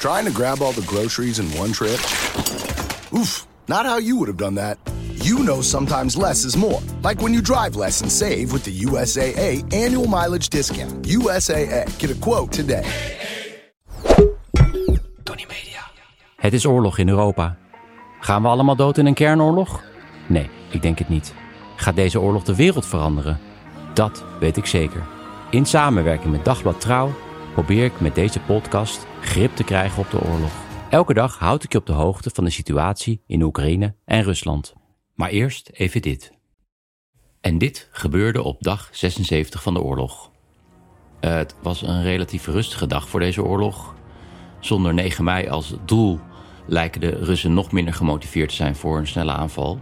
Trying to grab all the groceries in one trip? Oof, not how you would have done that. You know sometimes less is more. Like when you drive less and save with the USAA annual mileage discount. USAA, get a quote today. Tony Media. Het is oorlog in Europa. Gaan we allemaal dood in een kernoorlog? Nee, ik denk het niet. Gaat deze oorlog de wereld veranderen? Dat weet ik zeker. In samenwerking met Dagblad Trouw probeer ik met deze podcast grip te krijgen op de oorlog. Elke dag houd ik je op de hoogte van de situatie in Oekraïne en Rusland. Maar eerst even dit. En dit gebeurde op dag 76 van de oorlog. Het was een relatief rustige dag voor deze oorlog. Zonder 9 mei als doel lijken de Russen nog minder gemotiveerd te zijn voor een snelle aanval.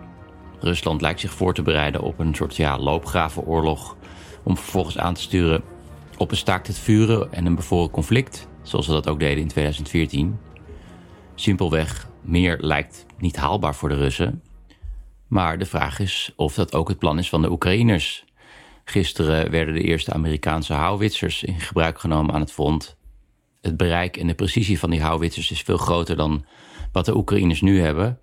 Rusland lijkt zich voor te bereiden op een soort ja, loopgravenoorlog om vervolgens aan te sturen op een staakt het vuren en een bevoren conflict, zoals ze dat ook deden in 2014. Simpelweg, meer lijkt niet haalbaar voor de Russen. Maar de vraag is of dat ook het plan is van de Oekraïners. Gisteren werden de eerste Amerikaanse houwitsers in gebruik genomen aan het front. Het bereik en de precisie van die houwitsers is veel groter dan wat de Oekraïners nu hebben.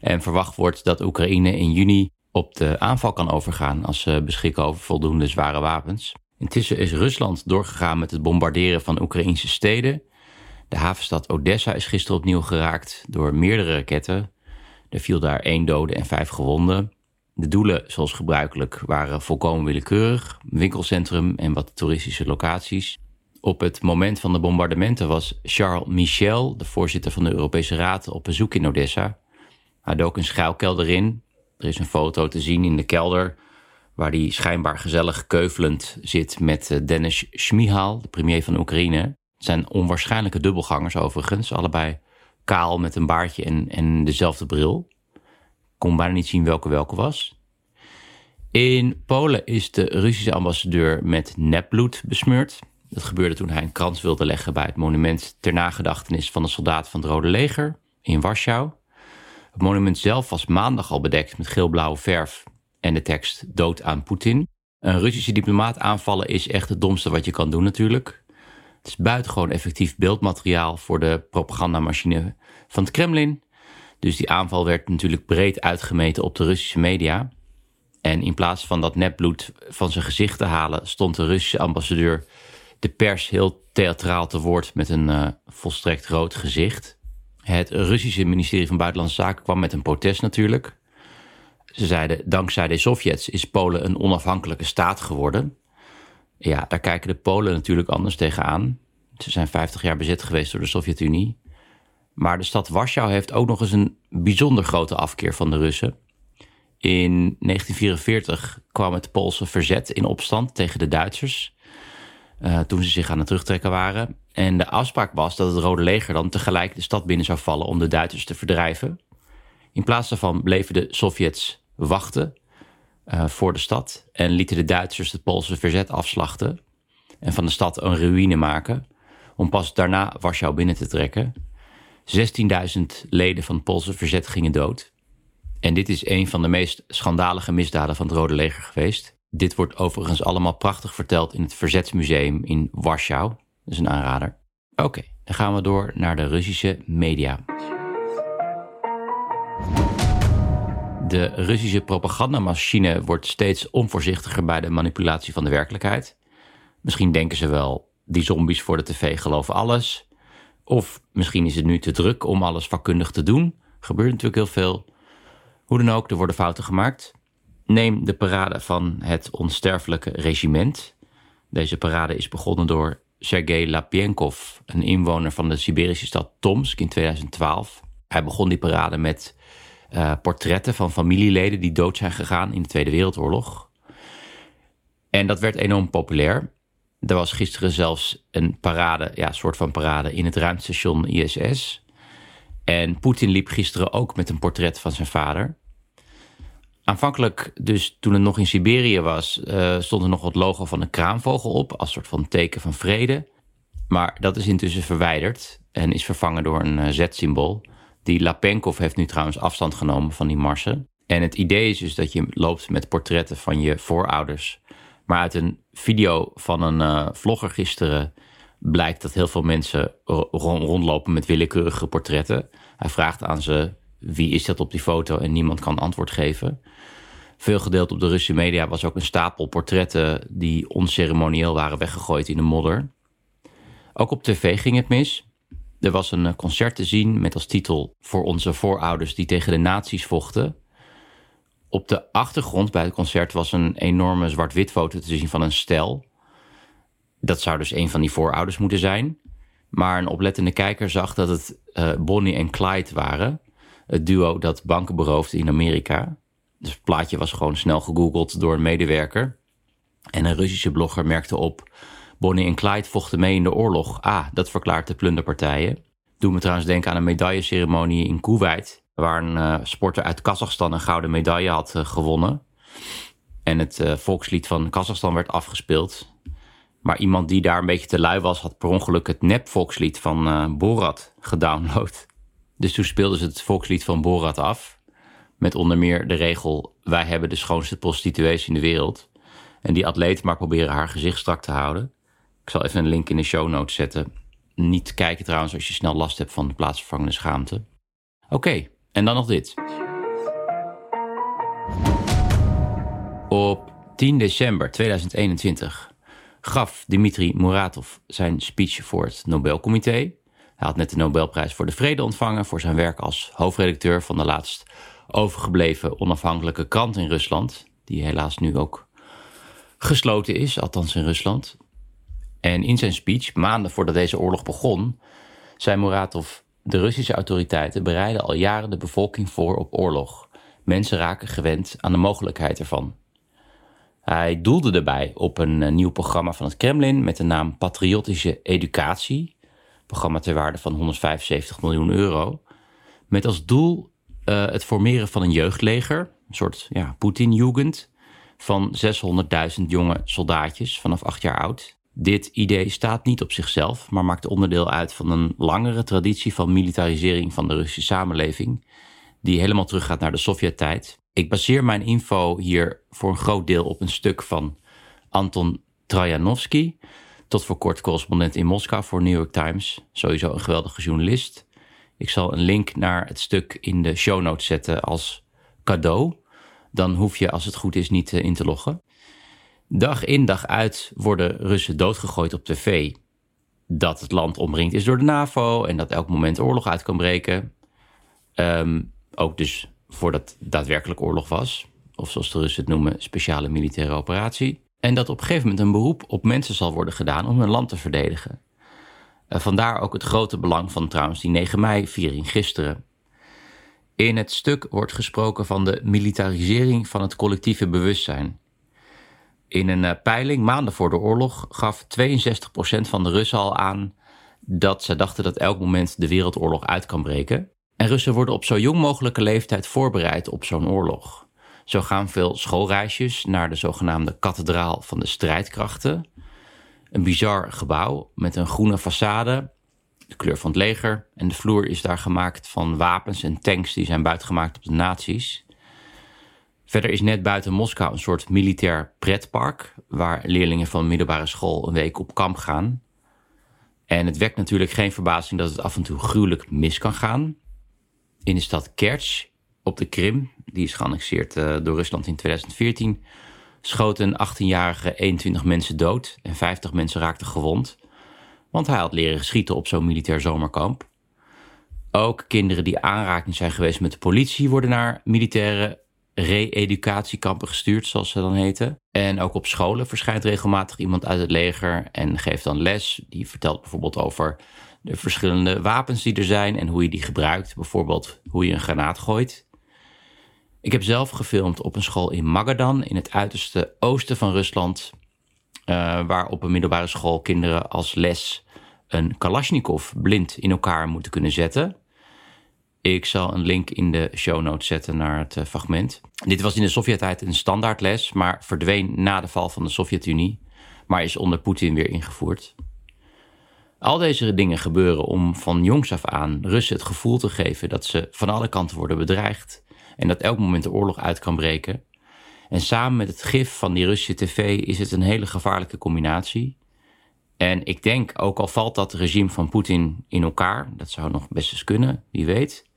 En verwacht wordt dat Oekraïne in juni op de aanval kan overgaan als ze beschikken over voldoende zware wapens. Intussen is Rusland doorgegaan met het bombarderen van Oekraïnse steden. De havenstad Odessa is gisteren opnieuw geraakt door meerdere raketten. Er viel daar één dode en vijf gewonden. De doelen, zoals gebruikelijk, waren volkomen willekeurig: winkelcentrum en wat toeristische locaties. Op het moment van de bombardementen was Charles Michel, de voorzitter van de Europese Raad, op bezoek in Odessa. Hij dook een schuilkelder in. Er is een foto te zien in de kelder waar hij schijnbaar gezellig keuvelend zit met eh, Denis Schmihal, de premier van Oekraïne. Het zijn onwaarschijnlijke dubbelgangers overigens, allebei kaal met een baardje en, en dezelfde bril. Kon bijna niet zien welke welke was. In Polen is de Russische ambassadeur met nepbloed besmeurd. Dat gebeurde toen hij een krans wilde leggen bij het monument ter nagedachtenis van de soldaten van het Rode Leger in Warschau. Het monument zelf was maandag al bedekt met geel-blauwe verf en de tekst dood aan Poetin. Een Russische diplomaat aanvallen is echt het domste wat je kan doen natuurlijk. Het is buitengewoon effectief beeldmateriaal voor de propagandamachine van het Kremlin. Dus die aanval werd natuurlijk breed uitgemeten op de Russische media. En in plaats van dat nepbloed van zijn gezicht te halen, stond de Russische ambassadeur de pers heel theatraal te woord met een uh, volstrekt rood gezicht. Het Russische ministerie van Buitenlandse Zaken kwam met een protest natuurlijk. Ze zeiden, dankzij de Sovjets is Polen een onafhankelijke staat geworden. Ja, daar kijken de Polen natuurlijk anders tegenaan. Ze zijn 50 jaar bezet geweest door de Sovjet-Unie. Maar de stad Warschau heeft ook nog eens een bijzonder grote afkeer van de Russen. In 1944 kwam het Poolse verzet in opstand tegen de Duitsers. Uh, toen ze zich aan het terugtrekken waren. En de afspraak was dat het Rode Leger dan tegelijk de stad binnen zou vallen om de Duitsers te verdrijven. In plaats daarvan bleven de Sovjets wachten uh, voor de stad en lieten de Duitsers het Poolse verzet afslachten en van de stad een ruïne maken, om pas daarna Warschau binnen te trekken. 16.000 leden van het Poolse verzet gingen dood. En dit is een van de meest schandalige misdaden van het Rode Leger geweest. Dit wordt overigens allemaal prachtig verteld in het Verzetsmuseum in Warschau. Dat is een aanrader. Oké, dan gaan we door naar de Russische media. De Russische propagandamachine wordt steeds onvoorzichtiger bij de manipulatie van de werkelijkheid. Misschien denken ze wel, die zombies voor de tv geloven alles. Of misschien is het nu te druk om alles vakkundig te doen. Gebeurt natuurlijk heel veel. Hoe dan ook, er worden fouten gemaakt. Neem de parade van het onsterfelijke regiment. Deze parade is begonnen door Sergei Lapienkov, een inwoner van de Siberische stad Tomsk in 2012. Hij begon die parade met uh, portretten van familieleden die dood zijn gegaan in de Tweede Wereldoorlog. En dat werd enorm populair. Er was gisteren zelfs een parade, ja, soort van parade in het ruimtestation ISS. En Poetin liep gisteren ook met een portret van zijn vader. Aanvankelijk, dus toen het nog in Siberië was, uh, stond er nog het logo van een kraanvogel op, als soort van teken van vrede. Maar dat is intussen verwijderd en is vervangen door een uh, Z-symbool. Die Lapenkov heeft nu trouwens afstand genomen van die marsen. En het idee is dus dat je loopt met portretten van je voorouders. Maar uit een video van een uh, vlogger gisteren blijkt dat heel veel mensen rondlopen met willekeurige portretten. Hij vraagt aan ze wie is dat op die foto en niemand kan antwoord geven. Veel gedeeld op de Russische media was ook een stapel portretten die onceremonieel waren weggegooid in de modder. Ook op tv ging het mis. Er was een concert te zien met als titel Voor onze voorouders die tegen de nazi's vochten. Op de achtergrond bij het concert was een enorme zwart-wit foto te zien van een stel. Dat zou dus een van die voorouders moeten zijn. Maar een oplettende kijker zag dat het uh, Bonnie en Clyde waren. Het duo dat banken beroofde in Amerika. Dus het plaatje was gewoon snel gegoogeld door een medewerker. En een Russische blogger merkte op... Bonnie en Clyde vochten mee in de oorlog. Ah, dat verklaart de plunderpartijen. Doe me trouwens denken aan een medailleceremonie in Kuwait... waar een uh, sporter uit Kazachstan een gouden medaille had uh, gewonnen. En het uh, volkslied van Kazachstan werd afgespeeld. Maar iemand die daar een beetje te lui was... had per ongeluk het nep-volkslied van Borat gedownload. Dus toen speelden ze het volkslied van Borat af... Met onder meer de regel: wij hebben de schoonste prostituees in de wereld. En die atleet maar proberen haar gezicht strak te houden. Ik zal even een link in de show notes zetten. Niet kijken trouwens als je snel last hebt van de plaatsvervangende schaamte. Oké, en dan nog dit. Op 10 december 2021 gaf Dmitri Muratov zijn speech voor het Nobelcomité. Hij had net de Nobelprijs voor de Vrede ontvangen voor zijn werk als hoofdredacteur van de laatst overgebleven onafhankelijke krant in Rusland, die helaas nu ook gesloten is, althans in Rusland. En in zijn speech, maanden voordat deze oorlog begon, zei Muratov: De Russische autoriteiten bereiden al jaren de bevolking voor op oorlog. Mensen raken gewend aan de mogelijkheid ervan. Hij doelde daarbij op een eh, nieuw programma van het Kremlin met de naam Patriotische Educatie, programma ter waarde van 175 miljoen euro, met als doel uh, het formeren van een jeugdleger, een soort ja, Poetin-jugend, van 600.000 jonge soldaatjes vanaf acht jaar oud. Dit idee staat niet op zichzelf, maar maakt onderdeel uit van een langere traditie van militarisering van de Russische samenleving, die helemaal teruggaat naar de Sovjet-tijd. Ik baseer mijn info hier voor een groot deel op een stuk van Anton Trajanovsky, tot voor kort correspondent in Moskou voor New York Times, sowieso een geweldige journalist. Ik zal een link naar het stuk in de show notes zetten als cadeau. Dan hoef je, als het goed is, niet eh, in te loggen. Dag in dag uit worden Russen doodgegooid op tv. Dat het land omringd is door de NAVO en dat elk moment oorlog uit kan breken. Ehm, ook dus voordat daadwerkelijk oorlog was. Of zoals de Russen het noemen, speciale militaire operatie. En dat op een gegeven moment een beroep op mensen zal worden gedaan om hun land te verdedigen. Uh, vandaar ook het grote belang van trouwens die 9 mei-viering gisteren. In het stuk wordt gesproken van de militarisering van het collectieve bewustzijn. In een uh, peiling maanden voor de oorlog gaf 62% van de Russen al aan dat ze dachten dat elk moment de wereldoorlog uit kan breken. En Russen worden op zo jong mogelijke leeftijd voorbereid op zo'n oorlog. Zo gaan veel schoolreisjes naar de zogenaamde kathedraal van de strijdkrachten, een bizar gebouw met een groene façade, de kleur van het leger. En de vloer is daar gemaakt van wapens en tanks die zijn buitengemaakt op de nazi's. Verder is net buiten Moskou een soort militair pretpark, waar leerlingen van middelbare school een week op kamp gaan. En het wekt natuurlijk geen verbazing dat het af en toe gruwelijk mis kan gaan. In de stad Kerch op de Krim, die is geannexeerd uh, door Rusland in 2014, schoten een 18-jarige 21 mensen dood en 50 mensen raakten gewond. Want hij had leren schieten op zo'n militair zomerkamp. Ook kinderen die aanraking zijn geweest met de politie worden naar militaire re-educatiekampen gestuurd, zoals ze dan heten. En ook op scholen verschijnt regelmatig iemand uit het leger en geeft dan les. Die vertelt bijvoorbeeld over de verschillende wapens die er zijn en hoe je die gebruikt. Bijvoorbeeld hoe je een granaat gooit. Ik heb zelf gefilmd op een school in Magadan, in het uiterste oosten van Rusland. uh, waar op een middelbare school kinderen als les een Kalashnikov blind in elkaar moeten kunnen zetten. Ik zal een link in de show notes zetten naar het uh, fragment. Dit was in de Sovjet-tijd een standaardles, maar verdween na de val van de Sovjet-Unie, maar is onder Poetin weer ingevoerd. Al deze dingen gebeuren om van jongs af aan Russen het gevoel te geven dat ze van alle kanten worden bedreigd en dat elk moment de oorlog uit kan breken. En samen met het gif van die Russische tv is het een hele gevaarlijke combinatie. En ik denk, ook al valt dat regime van Poetin in elkaar, dat zou nog best eens kunnen, wie weet,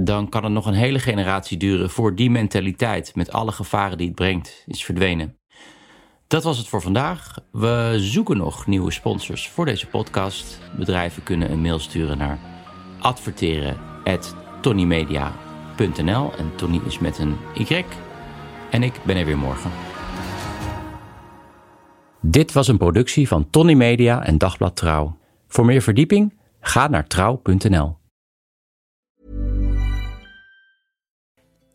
dan kan het nog een hele generatie duren voor die mentaliteit met alle gevaren die het brengt is verdwenen. Dat was het voor vandaag. We zoeken nog nieuwe sponsors voor deze podcast. Bedrijven kunnen een mail sturen naar adverteren@tonymedia.nl en Tony is met een Y. En ik ben er weer morgen. Dit was een productie van Tony Media en Dagblad Trouw. Voor meer verdieping ga naar trouw.nl.